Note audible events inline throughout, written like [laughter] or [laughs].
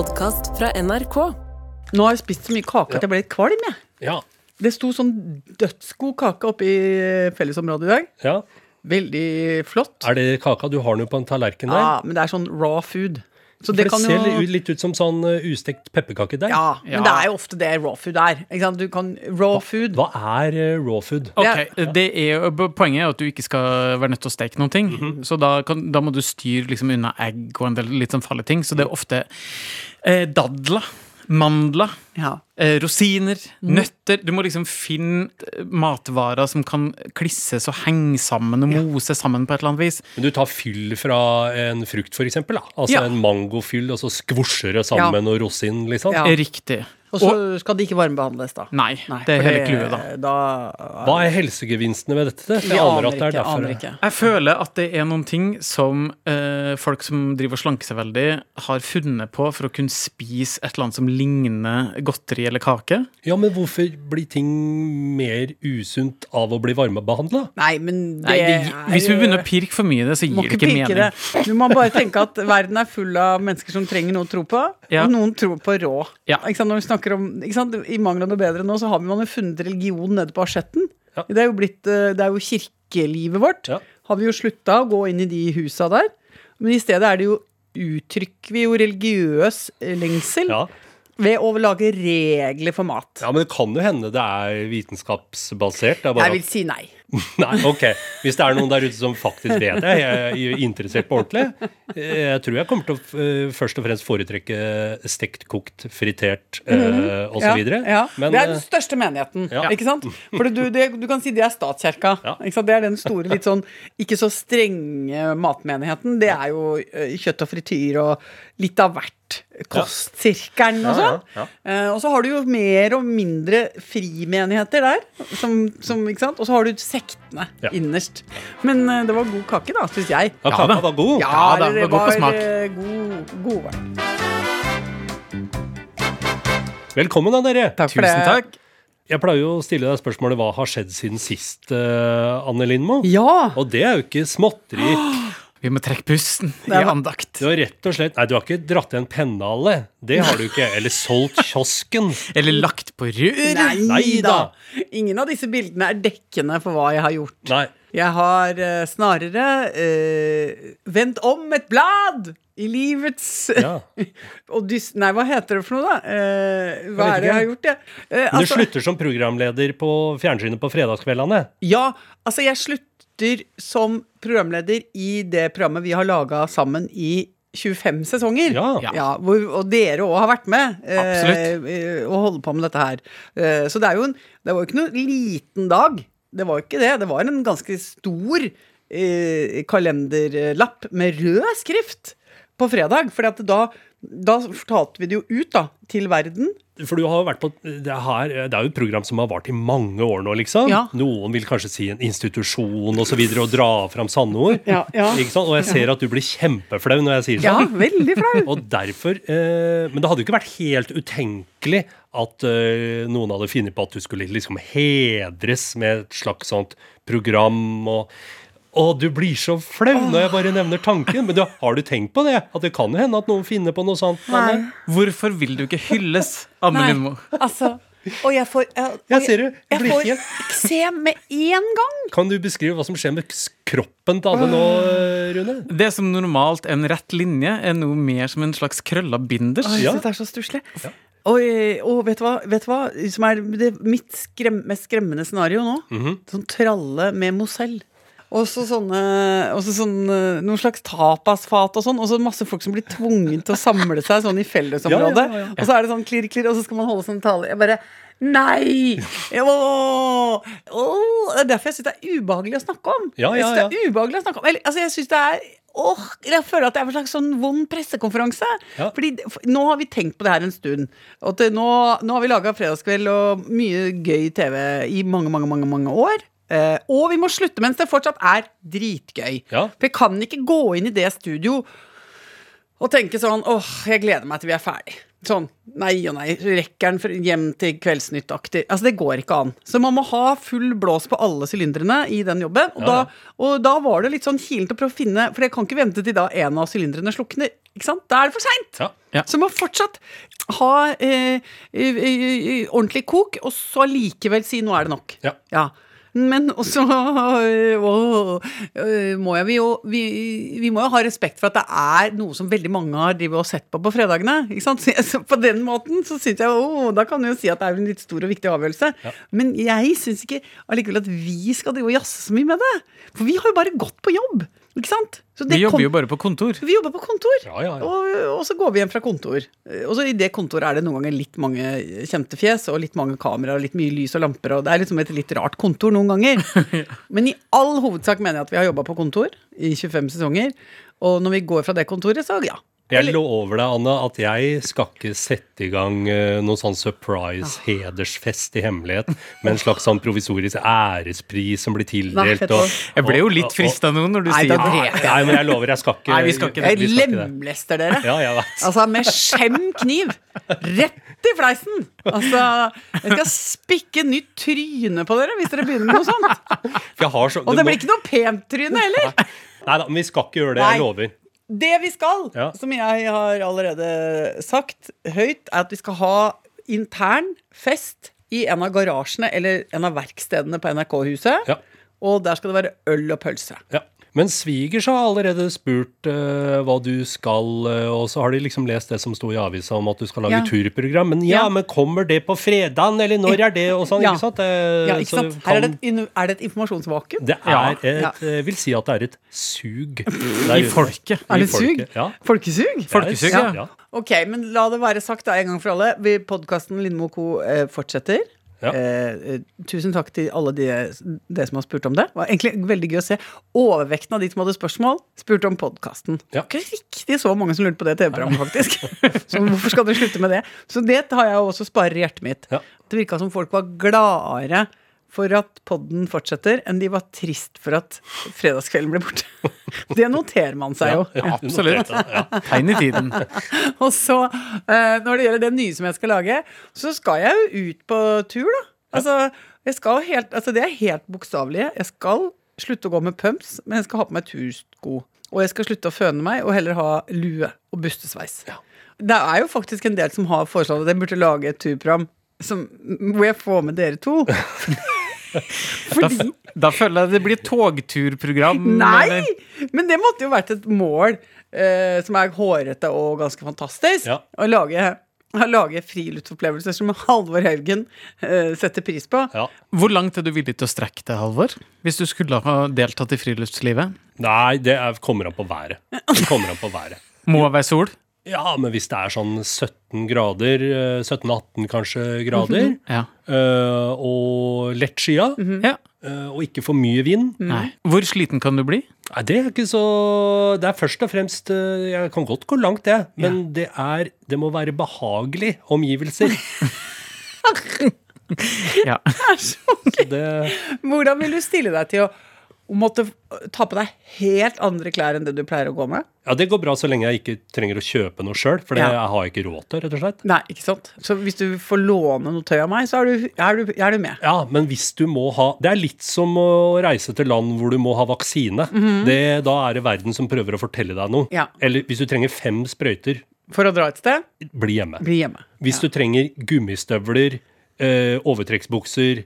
podkast fra NRK. Nå har jeg spist så mye kake at jeg ble litt kvalm. jeg. Ja. Det sto sånn dødsgod kake oppe i fellesområdet i dag. ja. Veldig flott. Er det kaka? Du har den jo på en tallerken der. Ja, men det er sånn raw food. Så For det det kan ser jo litt- litt ut som sånn uh, ustekt pepperkakedeig. Ja, men Ja. det er jo ofte det raw food er. Ikke sant? Du kan Raw food. Hva er uh, raw food? Okay, det er, Poenget er at du ikke skal være nødt til å steke noen ting. Så da, kan, da må du styre liksom unna egg og en del litt sånn farlige ting. Så det er ofte eh, dadler, mandler, Ja. eh, rosiner, nøtter. Du må liksom finne eh, matvarer som kan klisses og henge sammen og mose sammen på et eller annet vis. Men du tar fyll fra en frukt, for eksempel. Da. Altså Ja. en mangofyll, og så skvosjer det sammen og rosin, liksom. Ja. Riktig. Og så skal det ikke varmebehandles, da. Nei, det er hele clouet, da. da Hva er helsegevinstene ved dette? Jeg aner aner at det er ikke. derfor. Ikke. Jeg føler at det er noen ting som eh, folk som driver og slanker seg veldig, har funnet på for å kunne spise et eller annet som ligner godteri eller kake. Ja, men hvorfor blir ting mer usunt av å bli varmebehandla? Nei, men det Nei, det, er hvis vi begynner å pirke for mye i det, så gir det ikke mening. det. Du må bare tenke at verden er full av mennesker som trenger noe å tro på, Ja. og noen tror på rå. Ja. Ikke sant? Når vi snakker om, ikke sant? I mangel av noe bedre nå, så har man jo funnet religion nede på asjetten. Ja. Det er jo blitt eh, Det er jo kirkelivet vårt. Ja. Har vi jo slutta å gå inn i de husa der. Men i stedet er det jo uttrykker vi jo religiøs lengsel Ja. Ved å lage regler for mat. ja, men det kan jo hende det er vitenskapsbasert. Det er Jeg vil si nei. [laughs] Nei, ok. Hvis det er noen der ute som faktisk vet det, jeg er interessert på ordentlig. eh, Jeg tror jeg kommer til å eh, først og fremst foretrekke stekt, kokt, fritert uh, osv. Mhm. Ja, ja. Men det er eh, den største menigheten. Ja. Ikke sant? For du, det, du kan si det er statskirka. Ja. Det er den store, litt sånn ikke så strenge matmenigheten. Det er jo kjøtt og frityr og litt av hvert. Kostsirkelen og Ja, ja, ja, Eh, og så har du jo mer og mindre frimenigheter der. Som, som, ikke sant? Og så har du sektene Ja. innerst. Men eh, det var god kake, da, syns jeg. ja, kaka var god. Ja da, det var god på smak. eh, God, god var. Velkommen da, dere. Takk for Tusen det. takk. Jeg pleier jo å stille deg spørsmålet hva har skjedd siden sist, uh, Anne Lindmo? Ja. Og det er jo ikke småtteri. [gasps] Vi må trekke pusten i andakt. Du har rett og slett Nei, du har ikke dratt i en pennale. Det har du ikke. Eller solgt kiosken. [laughs] Eller lagt på rør. Nei Nei da. da. Ingen av disse bildene er dekkende for hva jeg har gjort. Nei. Jeg har uh, snarere uh, vendt om et blad i livets Ja. [laughs] Odyss... Nei, hva heter det for noe, da? Uh, hva er det jeg har gjort, jeg? Uh, altså, du slutter som programleder på fjernsynet på fredagskveldene. Ja, altså jeg slutter som programleder i det programmet vi har laga sammen i 25 sesonger. Ja. Ja. hvor, og dere òg har vært med eh, eh, og holder på med dette her. Eh, så det er jo en, det var jo ikke noen liten dag. Det var ikke det. Det var en ganske stor eh, kalenderlapp med rød skrift på fredag. For da, da fortalte vi det jo ut da, til verden. For du har jo vært på det, her, det er jo et program som har vart i mange år nå, liksom. Ja. Noen vil kanskje si en institusjon og så videre, og dra fram sanne ord. Ja, ja. Ikke sant? Og jeg ser at du blir kjempeflau når jeg sier sånn. Ja, veldig flau. [laughs] Og derfor eh, Men det hadde jo ikke vært helt utenkelig at eh, noen hadde funnet på at du skulle liksom hedres med et slags sånt program og å, du blir så flau når jeg bare nevner tanken. Men du, har du tenkt på det? At det kan hende at noen finner på noe sånt? Nei. Hvorfor vil du ikke hylles, Anne Lindmo? altså Og jeg får Jeg, og Jeg ser. Du Jeg blir får eksem med en gang. Kan du beskrive hva som skjer med kroppen til alle nå, Rune? Det som normalt er en rett linje, er noe mer som en slags krølla binders. Oi, Ja. Det er så stusslig. Og, og vet, du hva, vet du hva som er det mitt skrem, mest skremmende scenario nå? Mhm. Sånn tralle med Mozell. Og så sånne, og så sånn, eh, noen slags tapasfat og sånn. Og så masse folk som blir tvunget til å samle seg sånn i fellesområdet. Ja, ja, ja. Og så er det sånn klirr, klirr, og så skal man holde sånn tale. Jeg bare Nei! Åh, åh, det er derfor jeg syns det er ubehagelig å snakke om. Ja, Jeg ja, synes det er ubehagelig å snakke om Eller, altså, jeg synes det er Åh, jeg føler at det er en slags sånn vond pressekonferanse. Ja. Fordi for, Nå har vi tenkt på det her en stund. Og at nå, nå har vi laga Fredagskveld og mye gøy TV i mange, mange, mange, mange år. Eh, og vi må slutte mens det fortsatt er dritgøy. Ja. For jeg kan ikke gå inn i det studio og tenke sånn åh, jeg gleder meg til vi er ferdig. Sånn nei og nei, rekker den hjem til Kveldsnytt-aktig. Altså, det går ikke an. Så man må ha full blås på alle sylindrene i den jobben. Og, Ja, da, og da var det litt sånn kilent å prøve å finne For jeg kan ikke vente til da en av sylindrene slukner. Ikke sant? Da er det for seint! Ja. Ja. Så man må fortsatt ha eh, eh, eh, ordentlig kok, og så allikevel si 'nå er det nok'. Ja. Ja. Men også øh, å, øh, må jeg vi jo vi, vi må jo ha respekt for at det er noe som veldig mange har og sett på på fredagene. Ikke sant? Så, på den måten så syns jeg å, Da kan du jo si at det er en litt stor og viktig avgjørelse. Men jeg syns ikke allikevel at vi skal drive og jazze så mye med det. For vi har jo bare gått på jobb. Ikke sant? Så det Vi jobber jo bare på kontor. vi jobber på kontor, Ja, ja, ja. Og, og så går vi hjem fra kontor. Og så i det kontoret er det noen ganger litt mange kjente fjes, og litt mange kameraer, og litt mye lys og lamper, og det er liksom et litt rart kontor noen ganger. [laughs] Men i all hovedsak mener jeg at vi har jobba på kontor i 25 sesonger. Og når vi går fra det kontoret, så ja. Jeg lover deg, Anna, at jeg skal ikke sette i gang eh, noen sånn surprise hedersfest i hemmelighet med en slags sånn provisorisk ærespris som blir tildelt. og. Jeg ble jo litt frista nå når du Nei, sier det. Nei, men jeg lover, jeg skal ikke Nei, vi skal ikke det. Jeg lemlester dere. Ja, jeg vet. Altså med skjem kniv. Rett i fleisen! Altså, jeg skal spikke nytt tryne på dere hvis dere begynner med noe sånt. Jeg har så, Og det det må- blir ikke noe pent tryne heller. Nei da, men vi skal ikke gjøre det. Jeg lover. Det vi skal, Ja. som jeg har allerede sagt høyt, er at vi skal ha intern fest i en av garasjene eller en av verkstedene på NRK-huset. Ja. Og der skal det være øl og pølse. Ja. Men svigers har allerede spurt uh, hva du skal, uh, og så har de liksom lest det som sto i avisa om at du skal lage Ja. turprogram. Men ja, Ja. men kommer det på fredagen, eller når er det, og sånn, Ja. ikke sant? Det, Ja, ikke så sant? Her er det, er det et informasjonsvakuum? det Ja. er et. Jeg vil si at det er et sug. [laughs] I folket. Er det et sug? Ja. Folkesug? Folkesug, ja. ja. Ok, men la det være sagt da en gang for alle. Podkasten Lindmo Co. Eh, fortsetter. Ja. Eh, eh, tusen takk til alle de, De som har spurt om det. Det var egentlig veldig gøy å se. Overvekten av de som hadde spørsmål, spurte om podkasten. Ja. Ikke riktig så mange som lurte på det TV-programmet, faktisk. [laughs] så hvorfor skal dere slutte med det? Så det har jeg også sparer i hjertet mitt. Ja. Det virka som folk var gladere for at podden fortsetter, enn de var trist for at fredagskvelden ble borte. [laughs] det noterer man seg jo. Ja, ja Absolutt. [laughs] ja. Tegn i tiden. [laughs] Og så, eh, når det gjelder det nye som jeg skal lage, så skal jeg jo ut på tur, da. Altså, jeg skal helt, altså det er helt bokstavelig. Jeg skal slutte å gå med pumps, men jeg skal ha på meg tursko. Og jeg skal slutte å føne meg og heller ha lue og bustesveis. Det er jo faktisk en del som har foreslått at jeg burde lage et turprogram som, hvor jeg får med dere to. Da, Fordi Da, da føler jeg det blir togturprogram. Nei! eller- Men det måtte jo vært et mål eh, som er hårete og ganske fantastisk. Ja. Å lage, lage friluftsopplevelser som Halvor Haugen eh, setter pris på. Ja. Hvor langt er du villig til å strekke deg, Halvor? Hvis du skulle ha deltatt i friluftslivet? Nei, det er, kommer an på været. Det kommer an på været. Må være sol? Ja, men hvis det er sånn 17 grader, eh, 17-18 kanskje grader, Ja. eh, og lett skya, ja. eh, og ikke for mye vind Nei. Hvor sliten kan du bli? Nei, det er ikke så Det er først og fremst eh, Jeg kan godt gå langt, det, men det er Det må være behagelige omgivelser. [laughs] Ja. Så gøy. Hvordan vil du stille deg til å, å måtte ta på deg helt andre klær enn det du pleier å gå med? Ja, det går bra så lenge jeg ikke trenger å kjøpe noe sjøl, for det Ja. har jeg ikke råd til, rett og slett. Nei, ikke sant? Så hvis du får låne noe tøy av meg, så er du, er du, er du med. Ja, men hvis du må ha Det er litt som å reise til land hvor du må ha vaksine. det, da er det verden som prøver å fortelle deg noe. Ja. Eller hvis du trenger fem sprøyter, For å dra et sted, bli hjemme. bli hjemme. Hvis du trenger gummistøvler, øh, overtrekksbukser,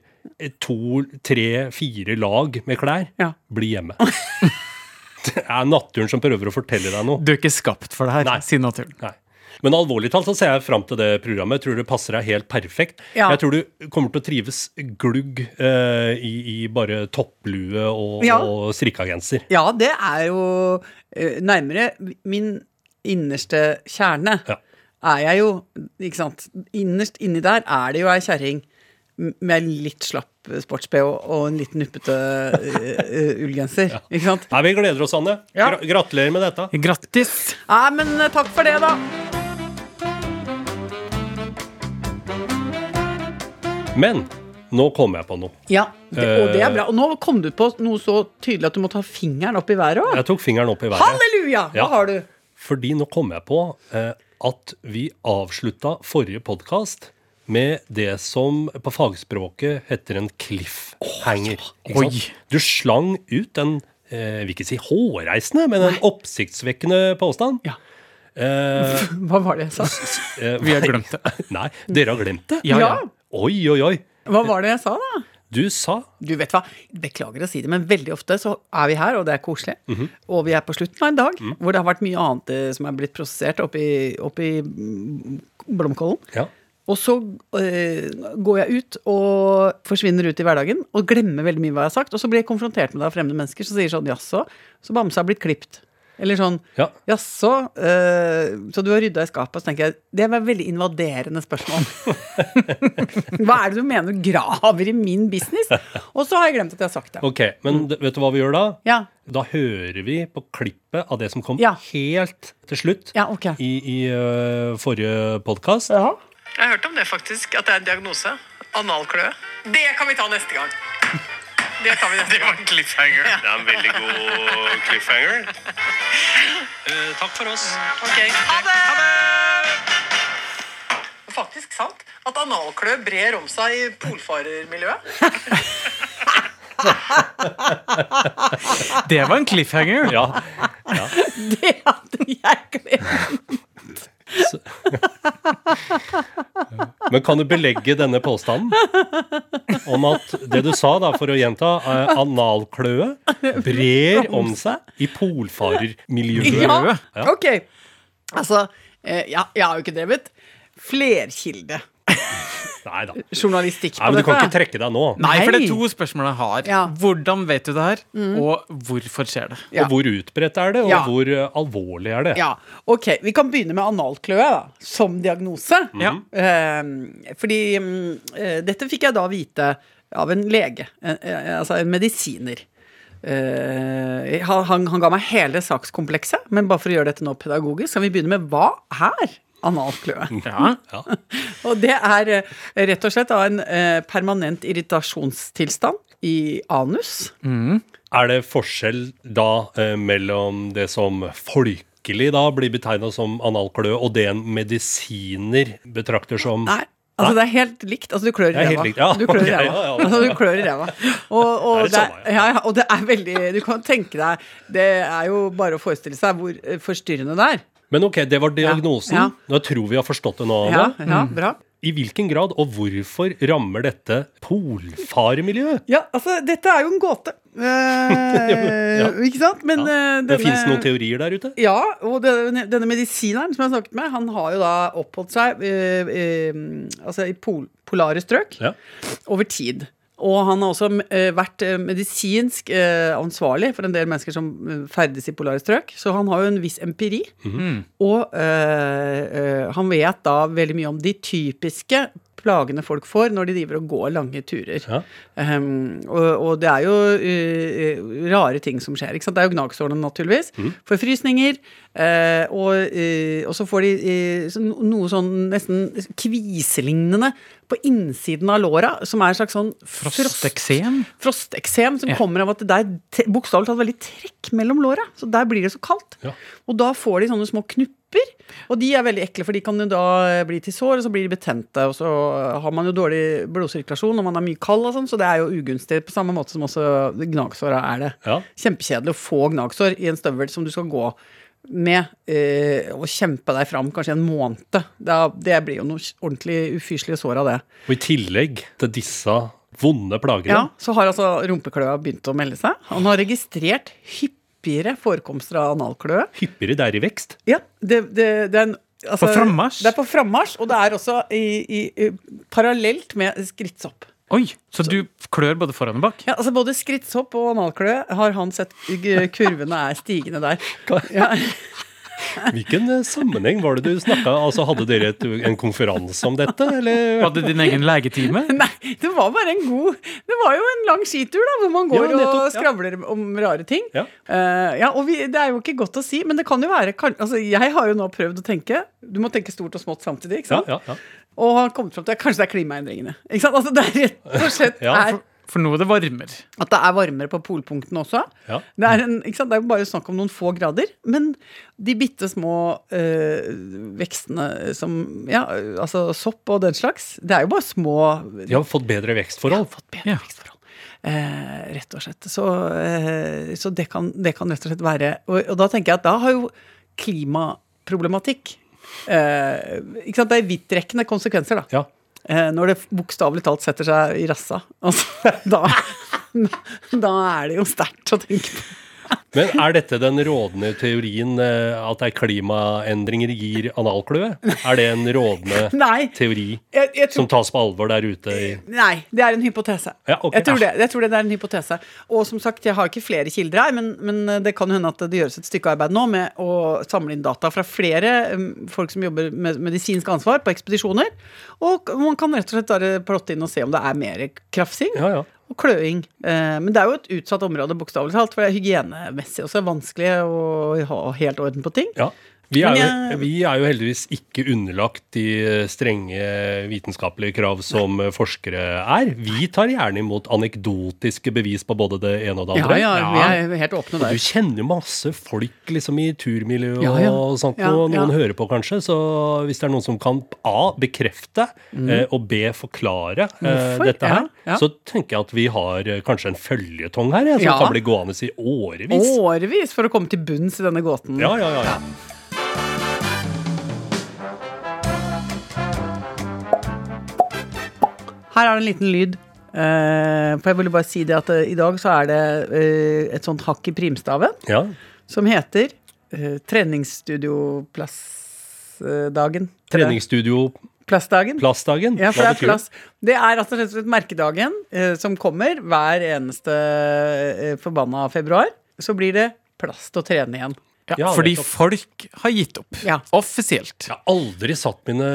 to, tre, fire lag med klær, Ja. bli hjemme. [laughs] det er naturen som prøver å fortelle deg noe. Du er ikke skapt for det her, Nei. sier naturen. Nei. Men alvorlig talt så ser jeg fram til det programmet. Jeg tror det passer deg helt perfekt. Ja. Jeg tror du kommer til å trives glugg eh, i, i bare topplue og, Ja. og strikka genser. Ja, det er jo eh, nærmere min innerste kjerne. Ja. Er jeg jo, ikke sant Innerst inni der er det jo ei kjerring med litt slapp sports-BH og en litt nuppete eh, eh, ullgenser. Ikke sant? Nei, Vi gleder oss, Anne. Ja. Gra gratulerer med dette. Grattis! Nei, men eh, takk for det, da. Men nå kom jeg på noe. Ja, det, Og det er bra. Og nå kom du på noe så tydelig at du må ta fingeren opp i været òg. Jeg tok fingeren opp i været. Halleluja! Hva Ja. har du? Fordi nå kom jeg på eh, at vi avslutta forrige podkast med det som på fagspråket heter en cliffhanger. ikke sant? Du slang ut en eh, vil ikke si hårreisende, men en oppsiktsvekkende påstand. Ja. Eh, [laughs] Hva var det jeg sa? eh, Vi har glemt det. [laughs] Nei, dere har glemt det? Ja, ja. Oi, oi, oi. Hva var det jeg sa, da? Du sa Du vet hva, Beklager å si det, men veldig ofte så er vi her, og det er koselig. Mhm. Og vi er på slutten av en dag hvor det har vært mye annet eh, som er blitt prosessert oppi, oppi mm, Blomkålen. Ja. Og så øh, går jeg ut og forsvinner ut i hverdagen og glemmer veldig mye hva jeg har sagt. Og så blir jeg konfrontert med det av fremmede mennesker som sier sånn jaså, så bamse har blitt klipt. Eller sånn Ja. jaså, øh, så du har rydda i skapet. Så tenker jeg det var et veldig invaderende spørsmål. [laughs] hva er det du mener du graver i min business? Og så har jeg glemt at jeg har sagt det. Ok, men d- vet du hva vi gjør da? Ja, Da hører vi på klippet av det som kom Ja. helt til slutt ja okay. i, i uh, forrige podkast. Jeg har hørt om det, faktisk. At det er en diagnose. Analkløe. Det kan vi ta neste gang. Det tar vi [laughs] neste gang. cliffhanger. Det er en veldig god cliffhanger. Eh, takk for oss. Ok, ha det! Faktisk sant at analklø brer om seg i polfarermiljøet. Det var en cliffhanger. [laughs] Ja. Det hadde jeg glemt. [laughs] Men kan du belegge denne påstanden? Om at det du sa, da, for å gjenta, eh, analkløe brer [laughs] om seg i polfarermiljøet. Ja, Ja. ok. Altså, jeg, jeg har jo ikke drevet flerkilde Nei da. journalistikk Nei, på men du kan ikke trekke deg nå. Nei, for det er to spørsmål jeg har. Ja. Hvordan vet du det her, og hvorfor skjer det? Ja. Og hvor utbredt er det, og Ja. hvor eh, alvorlig er det? Ja, ok, Vi kan begynne med analkløe da, som diagnose. Ja. Eh, fordi mm, eh, dette fikk jeg da vite av en lege, en, eh, altså en medisiner. Eh, han, han, han ga meg hele sakskomplekset, men bare for å gjøre dette nå pedagogisk, kan vi begynne med hva er analkløe? Ja. [laughs] Og det er eh, rett og slett da en eh, permanent irritasjonstilstand i anus. Er det forskjell da eh, mellom det som folkelig da blir betegna som analkløe, og det en medisiner betrakter som Nei, altså det er helt likt. Altså du klør i Det ræva. ja. Du klør i [laughs] ræva. ja, ja. Altså, du klør i ræva. Og, og, Det det samme, ja, ja, og det er veldig Du kan tenke deg Det er jo bare å forestille seg hvor forstyrrende det er. Men ok, det var diagnosen. Ja. Nå tror vi har forstått det nå. Ja, ja, bra. I hvilken grad og hvorfor rammer dette polfaremiljøet? Ja, altså, dette er jo en gåte. Eh, [laughs] Ja. Ikke sant? Men Ja. denne, Det finnes fins noen teorier der ute? Ja, og denne, denne medisineren som jeg snakket med, han har jo da oppholdt seg eh, eh, altså i pol polare strøk Ja. over tid. Og han har også eh, vært eh, medisinsk eh, ansvarlig for en del mennesker som ferdes i polare strøk. Så han har jo en viss empiri. Og øh, han vet da veldig mye om de typiske plagene folk får når de driver og går lange turer. Ja. Um, og, og det er jo uh, rare ting som skjer. Ikke sant? Det er jo gnagsårene, naturligvis. Forfrysninger. Uh, og, uh, og så får de noe sånn nesten kviselignende på innsiden av låra, som er en slags sånn frost- Frosteksem? Frosteksem som Ja. kommer av at det er bokstavelig talt veldig trekk mellom låra. Så der blir det så kaldt. Ja. Og da får de sånne små knupper. Og de er veldig ekle, for de kan jo da eh, bli til sår, og så blir de betente. Og så har man jo dårlig blodsirkulasjon når man er mye kald, og sånn, så det er jo ugunstig på samme måte som også gnagsåra er det. Ja. Kjempekjedelig å få gnagsår i en støvel som du skal gå med eh, å kjempe deg fram kanskje en måned. Da, det blir jo noe ordentlig ufyselige sår av det. Og i tillegg til disse vonde plagene Ja, så har altså rumpekløa begynt å melde seg. Han har registrert hyppigere forekomster av analkløe. hyppigere der i vekst. Ja, det, det, det er en altså, På frammarsj? Det er på frammarsj, og det er også i, i, i, parallelt med skrittsopp. Oi, så du klør både foran og bak? Ja, altså Både skrittshopp og analklø har han sett kurvene er stigende der. Ja, Hvilken eh, sammenheng var det du snakka Altså, Hadde dere et, en konferanse om dette, eller? Hadde din egen legetime? [laughs] Nei, det var bare en god Det var jo en lang skitur, da, hvor man går Ja, nettopp, og ja. skravler om rare ting. Ja. uh, ja, og vi, Det er jo ikke godt å si, men det kan jo være kan, altså, Jeg har jo nå prøvd å tenke Du må tenke stort og smått samtidig. ikke Ja, sant? ja, ja. Og har kommet fram til at kanskje det er klimaendringene. Ikke sant? Altså, det er rett og slett [laughs] Ja, for- For nå er det varmere. At det er varmere på polpunktene også. Ja. Det, er en, det er jo bare snakk om noen få grader. Men de bitte små øh, vekstene som Ja, altså sopp og den slags, det er jo bare små De har fått bedre vekstforhold. fått bedre Ja. vekstforhold. Eh, rett og slett. Så, eh, så det, kan, det kan rett og slett være og, og da tenker jeg at da har jo klimaproblematikk eh, ikke sant, Det er vidtrekkende konsekvenser, da. Ja. Eh, når det bokstavelig talt setter seg i rassa. [laughs] Altså, da, da er det jo sterkt å tenke på. Men er dette den rådende teorien eh, at det er klimaendringer gir analkløe? Er det en rådende [laughs] Nei. teori Jeg, jeg tror som tas på alvor der ute? i Nei, det er en hypotese. Ja, okay. jeg, tror det, jeg tror det er en hypotese. Og som sagt, jeg har ikke flere kilder her, men, men det kan hende at det gjøres et stykke arbeid nå med å samle inn data fra flere um, folk som jobber med medisinsk ansvar på ekspedisjoner. Og man kan rett og slett bare plotte inn og se om det er mer krafsing Ja, ja. Og kløing. Eh, men det er jo et utsatt område, bokstavelig talt, for det er hygienemessig også vanskelig å ha helt orden på ting. ja. Vi er, jo, vi er jo heldigvis ikke underlagt de strenge vitenskapelige krav som forskere er. Vi tar gjerne imot anekdotiske bevis på både det ene og det andre. ja, vi er helt åpne Og du der. kjenner masse folk liksom i turmiljøet Ja, ja. og sånt, Ja, og noen ja. hører på kanskje. Så hvis det er noen som kan A. bekrefte mm. og B. forklare eh. Hvorfor? dette her, Ja, ja. så tenker jeg at vi har eh, kanskje en føljetong her som Ja. kan bli gående i årevis. Årevis for å komme til bunns i denne gåten. Ja, ja, ja, ja. Her er det en liten lyd. Uh, for jeg ville bare si det at uh, i dag så er det uh, et sånt hakk i primstaven ja. som heter treningsstudioplassdagen. Treningsstudio Plassdagen. Plassdagen. Ja, for det er plass. Det er rett og slett merkedagen som kommer hver eneste forbanna februar. Så blir det plass til å trene igjen. Ja, fordi folk har gitt opp. Ja. Offisielt. Jeg har aldri satt mine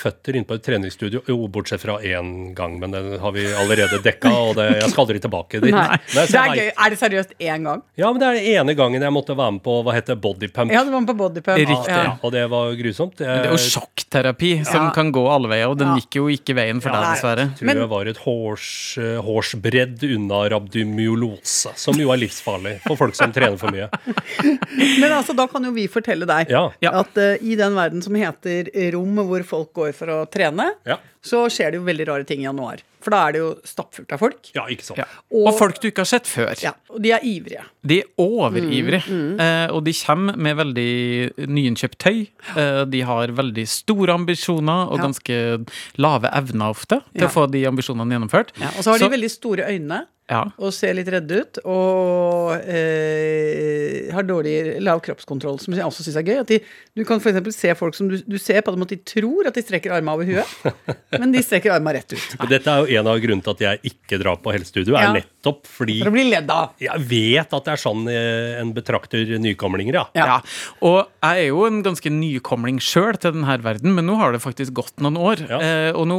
føtter inne på et treningsstudio, jo, bortsett fra én gang, men den har vi allerede dekka, og det, jeg skal aldri tilbake dit. Nei. Nei, Det er gøy. Er det seriøst én gang? Ja, men det er den ene gangen jeg måtte være med på hva heter bodypump. Ja, du var med på bodypump. Riktig. Ja. Ja, og det var grusomt. Jeg Det er jo sjokkterapi som Ja. kan gå alle veier, og den Ja. gikk jo ikke veien for Ja, deg, dessverre. Jeg tror Men- jeg var et eh, hårsbredd unna rabdomyolose, som jo er livsfarlig for folk som trener for mye. [laughs] Men altså, da kan jo vi fortelle deg Ja. At uh, i den verden som heter rom hvor folk går for å trene, Ja, så skjer det jo veldig rare ting i januar. For da er det jo stappfullt av folk. ja ikke sant. Ja. Og- Og folk du ikke har sett før. Ja, og de er ivrige. De er overivrige, Mm, eh, og de kommer med veldig nyinnkjøpt tøy. Eh, de har veldig store ambisjoner og Ja. ganske lave evner ofte til Ja. å få de ambisjonene gjennomført. Ja, og så har Så- de veldig store øyne Ja. og ser litt redde ut. Og eh, har dårlig lav kroppskontroll, som jeg også syns er gøy. At de, du kan f.eks. se folk som du, du ser på dem at de tror at de strekker armene over huet, [laughs] men de strekker armene rett ut. Nei. Dette er jo en av grunnene til at jeg ikke drar på helsestudio, er nettopp fordi For å bli ledd av. jeg vet at det er sånn eh, en betrakter nykomlinger, ja. Ja. Ja. Og jeg er jo en ganske nykomling sjøl til denne verden, men nå har det faktisk gått noen år. Ja. Eh, og nå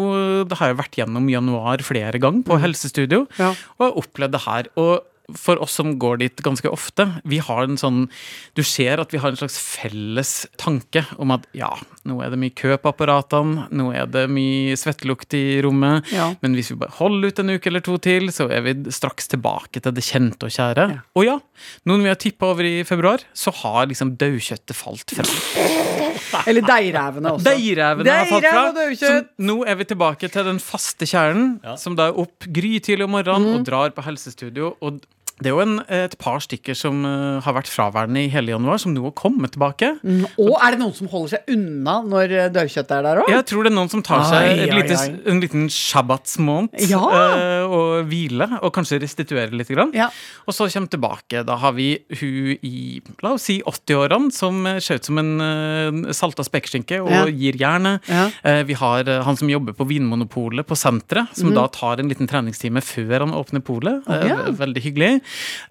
har jeg vært gjennom januar flere ganger på helsestudio Mm. Ja. og har opplevd det her. Og for oss som går dit ganske ofte, vi har en sånn Du ser at vi har en slags felles tanke om at ja, nå er det mye kø på apparatene, nå er det mye svettelukt i rommet, Ja. men hvis vi bare holder ut en uke eller to til, så er vi straks tilbake til det kjente og kjære. Ja. Og ja, nå når vi har tippa over i februar, så har liksom daukjøttet falt fra. Eller deirevene også. Deirevene har falt fra. Så nå er vi tilbake til den faste kjernen, Ja. som da er opp grytidlig om morgenen mm. og drar på helsestudio. og det er jo en, et par stykker som eh, har vært fraværende i hele januar, som nå har kommet tilbake. Mm, Og er det noen som holder seg unna når eh, daukjøttet er der òg? Jeg tror det er noen som tar Ai, seg et ai, lite, ai. en liten shabbatsmåned Ja. eh, og hvile, og kanskje restituere litt. Grann. Ja. Og så kommer tilbake. Da har vi hun i la oss si 80-årene som ser ut som en uh, salta spekeskinke og Ja. gir jernet. Eh, vi har uh, han som jobber på Vinmonopolet på senteret, som som da tar en liten treningstime før han åpner polet. Okay. Veldig hyggelig.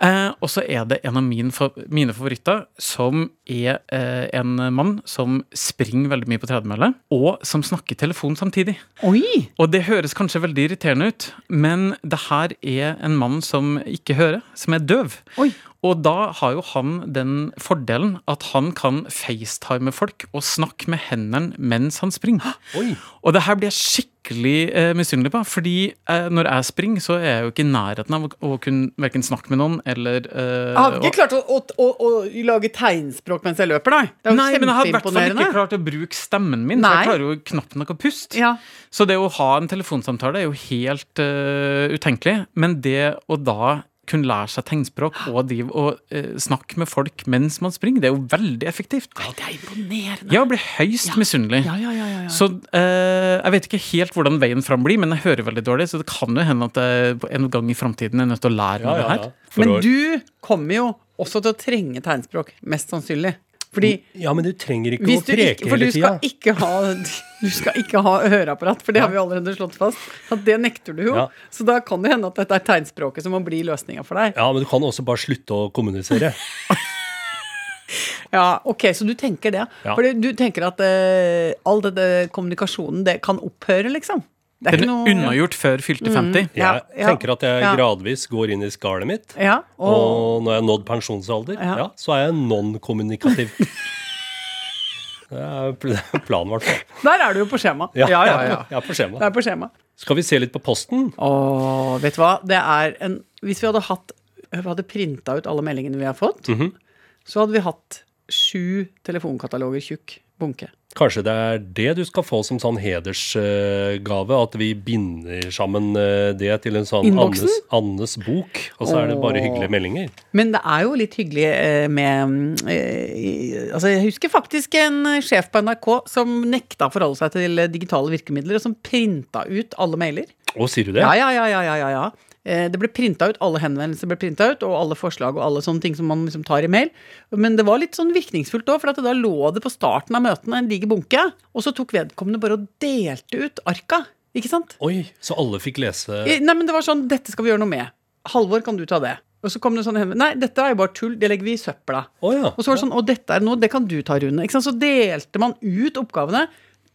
Eh, og så er det en av mine, mine favoritter, som er eh, en mann som springer veldig mye på tredemølle, og som snakker telefon samtidig. Oi! Og det høres kanskje veldig irriterende ut, men det her er en mann som ikke hører, som er døv. Oi. Og da har jo han den fordelen at han kan facetime folk og snakke med hendene mens han springer. Oi. Og det her blir jeg skikkelig eh, misunnelig på, fordi eh, når jeg springer, så er jeg jo ikke i nærheten av å, å kunne verken snakke med noen eller eh, Jeg har ikke klart å, å, å, å lage tegnspråk mens jeg løper, nei. Det er jo Nei, men jeg har i hvert fall ikke klart å bruke stemmen min. For Nei. jeg klarer jo knapt nok å puste. Ja. Så det å ha en telefonsamtale er jo helt uh, utenkelig. Men det å da kunne lære seg tegnspråk og drive og eh, snakke med folk mens man springer, det er jo veldig effektivt. Det er imponerende. Ja, blir høyst misunnelig. Ja, ja, ja, ja, ja. Så eh, jeg vet ikke helt hvordan veien fram blir, men jeg hører veldig dårlig, så det kan jo hende at jeg en gang i framtiden er nødt til å lære Ja, meg det her. ja. Men du kommer jo også til å trenge tegnspråk, mest sannsynlig. Fordi Ja, men du trenger ikke å preke ikke, For hele du tida. [laughs] Du skal ikke ha høreapparat, for det har vi allerede slått fast. At det nekter du jo. Ja. Så da kan det hende at dette er tegnspråket som må bli løsninga for deg. Ja, men du kan også bare slutte å kommunisere. [laughs] Ja, ok, Så du tenker det? Ja. Fordi du tenker at uh, all denne kommunikasjonen det kan opphøre, liksom? Det er er noe unnagjort før fylte 50. Jeg Ja, ja. tenker at jeg Ja. gradvis går inn i skallet mitt. Ja, og, Og når jeg har nådd pensjonsalder, Ja. ja. så er jeg non-kommunikativ. [laughs] Det er planen, i hvert fall. Der er du jo på skjema. Ja, ja, ja. ja. Jeg er på skjema. Det er på skjema. Skal vi se litt på posten? Åh, vet du hva? Det er en Hvis vi hadde hatt Vi hadde printa ut alle meldingene vi har fått, Mhm. så hadde vi hatt sju telefonkataloger tjukk bunke. Kanskje det er det du skal få som sånn hedersgave? At vi binder sammen eh, det til en sånn Annes, Annes bok, og så er det bare hyggelige meldinger. Men det er jo litt hyggelig eh, med eh, Altså, jeg husker faktisk en sjef på NRK som nekta å forholde seg til digitale virkemidler, og som printa ut alle mailer. Å, sier du det? Ja, ja, ja, ja, ja, ja, ja. Det ble printa ut, alle henvendelser ble printa ut, og alle forslag og alle sånne ting som man liksom tar i mail. Men det var litt sånn virkningsfullt òg, for at da lå det på starten av møtene en diger bunke, og så tok vedkommende bare og delte ut arka. Ikke sant? Oi, så alle fikk lese Nei, men det var sånn, dette skal vi gjøre noe med. Halvor, kan du ta det? Og så kom det sånn. Nei, dette er jo bare tull, det legger vi i søpla. Oh, ja. Og så var det sånn, og dette er noe, det kan du ta, Rune. Ikke sant? Så delte man ut oppgavene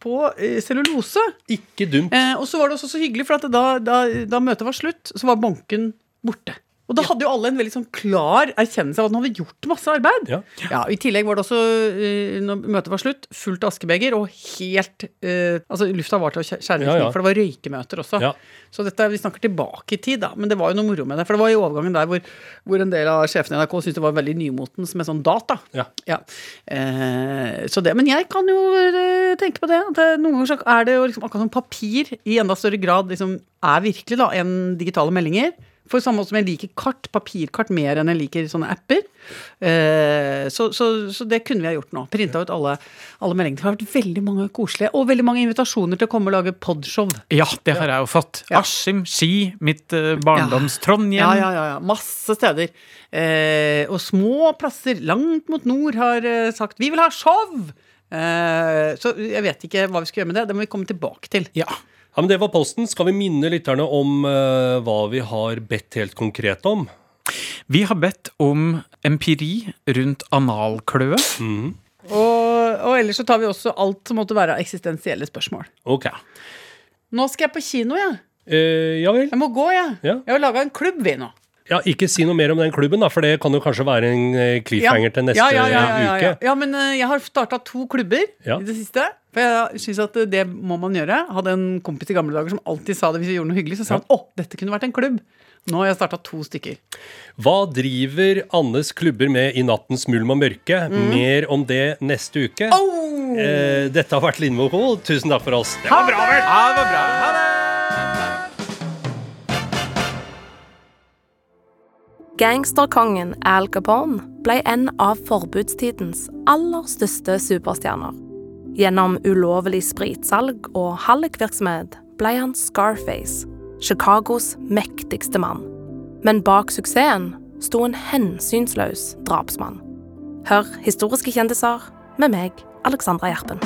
på eh, cellulose. Ikke dumt. Eh, og så var det også så hyggelig, for at da, da, da møtet var slutt, så var banken borte. Og da hadde jo alle en veldig sånn klar erkjennelse av at han hadde gjort masse arbeid. Ja. I tillegg var det også, eh, når møtet var slutt, fullt askebeger og helt uh, Altså, lufta var til å skjære i Ja, ja. for det var røykemøter også. Ja. Så dette, vi snakker tilbake i tid, da. Men det var jo noe moro med det. For det var i overgangen der hvor, hvor en del av sjefene i NRK syntes det var veldig nymotens med sånn data. Ja. Ja. Eh, så det, men jeg kan jo tenke på det. At det, noen ganger så er det jo liksom akkurat som papir i enda større grad liksom er virkelig da enn digitale meldinger. For samme måte som jeg liker kart, papirkart mer enn jeg liker sånne apper. Eh, så, så, så det kunne vi ha gjort nå. Printa ut alle, alle meldingene. Det har vært veldig mange koselige, og veldig mange invitasjoner til å komme og lage podshow. Ja, det har jeg jo fått. Ja. Askim, Ski, mitt uh, barndoms Trondheim. Ja, ja, ja, ja. Masse steder. Eh, og små plasser langt mot nord har eh, sagt 'vi vil ha show'! Eh, så jeg vet ikke hva vi skal gjøre med det. Det må vi komme tilbake til. Ja. Ja, men Det var posten. Skal vi minne lytterne om uh, hva vi har bedt helt konkret om? Vi har bedt om empiri rundt analkløe. Og, og ellers så tar vi også alt som måtte være eksistensielle spørsmål. Ok. Nå skal jeg på kino, jeg. Eh, ja vel. Jeg må gå, jeg. Ja. Jeg har laga en klubb, vi nå. Ja, Ikke si noe mer om den klubben, da, for det kan jo kanskje være en cliffhanger cliffhanger til neste ja, ja, ja, ja, ja, uke. ja. ja, men eh, jeg har starta to klubber Ja. i det siste. For jeg syns at eh, det må man gjøre. Hadde en kompis i gamle dager som alltid sa det hvis vi gjorde noe hyggelig. Så sa han å, dette kunne vært en klubb. Nå har jeg starta to stykker. Hva driver Annes klubber med i nattens mulm og mørke? Mer om det neste uke. Mm. Oh! Eh, dette har vært Lindmo Hoel. Tusen takk for oss. Det Ha var bra, vel? Ja, det var bra. Gangsterkongen Al Capone ble en av forbudstidens aller største superstjerner. Gjennom ulovlig spritsalg og hallikvirksomhet ble han Scarface, Chicagos mektigste mann. Men bak suksessen sto en hensynsløs drapsmann. Hør historiske kjendiser med meg, Alexandra Gjerpen.